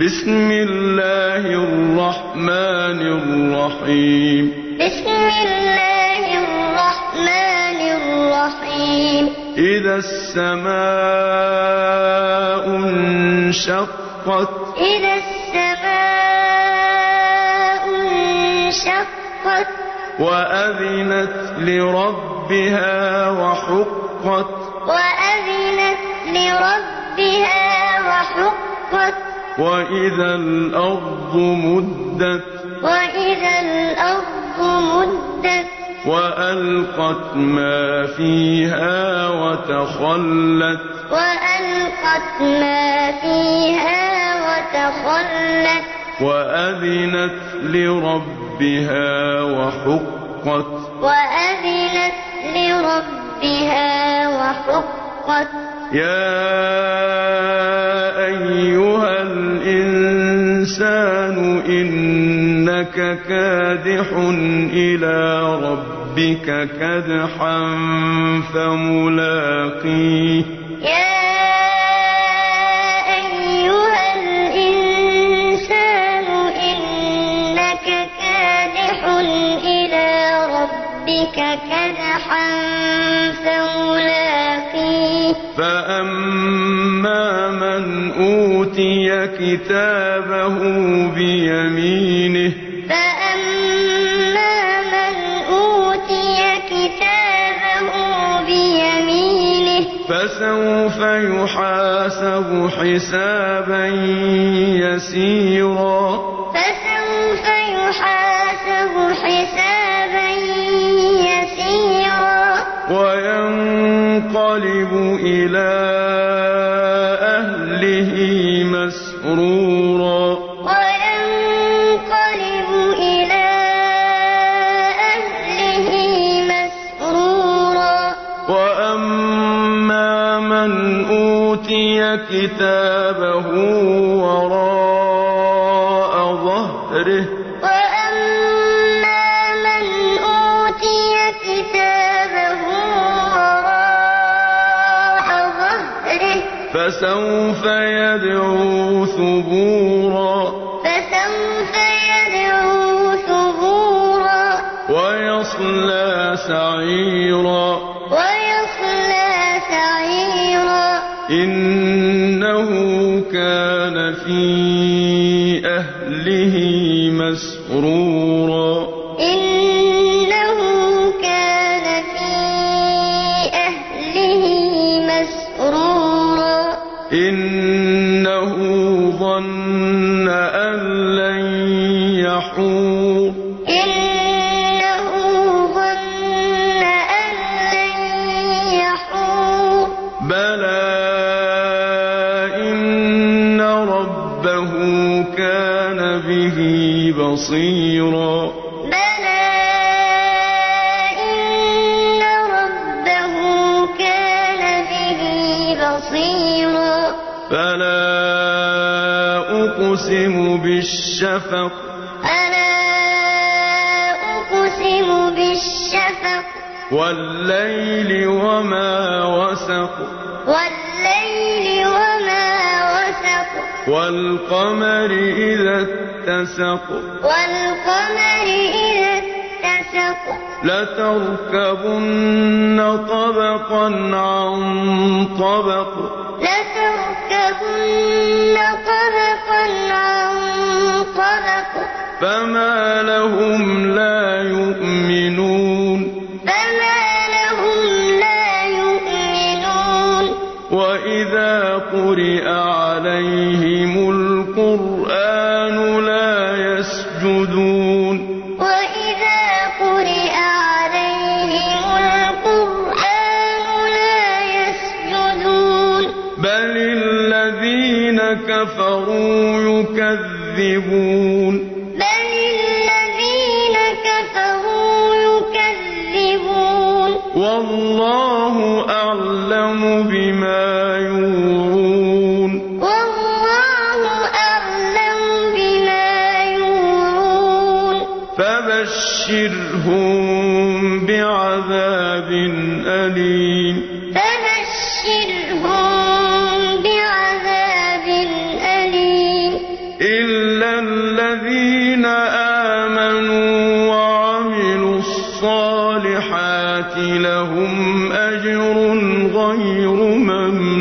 بسم الله الرحمن الرحيم بسم الله الرحمن الرحيم إذا السماء انشقت. إذا السماء انشقت. وأذنت لربها وحقت. وأذنت لربها وحقت. وإذا الأرض مدت وإذا الأرض مدت وألقت ما فيها وتخلت وألقت ما فيها وتخلت وأذنت لربها وحقت وأذنت لربها وحقت يا الإنسان إنك كادح إلى ربك كدحا فملاقيه. يا أيها الإنسان إنك كادح إلى ربك كدحا فملاقيه. فأما من أوتي كتابه بيمينه فأما من أوتي كتابه بيمينه فسوف يحاسب حسابا يسيرا فسوف يحاسب حسابا وينقلب إلى أهله مسرورا. وينقلب إلى أهله مسرورا. وأما من أوتي كتابه وراء ظهره فسوف يدعو ثبورا. فسوف يدعو ثبورا. ويصلى سعيرا. ويصلى سعيرا. إنه كان في أهله مسرورا. إنه ظن أن لن يحور. إنه ظن أن لن يحور. بلى إن ربه كان به بصيرا. فلا أقسم بالشفق. ألا أقسم بالشفق. والليل وما وسق. والليل وما وسق. والقمر إذا اتسق. والقمر إذا اتسق. لتركبن طبقا عن طبق. لتركبن طبقا عن طبق فما لهم لا يؤمنون فما لهم لا يؤمنون. وإذا قرئ عليهم كفروا يكذبون. بل الذين كفروا يكذبون. والله أعلم بما يورون. والله أعلم بما يورون. فبشرهم بعذاب أليم. فبشرهم لهم أجر غير ممنون.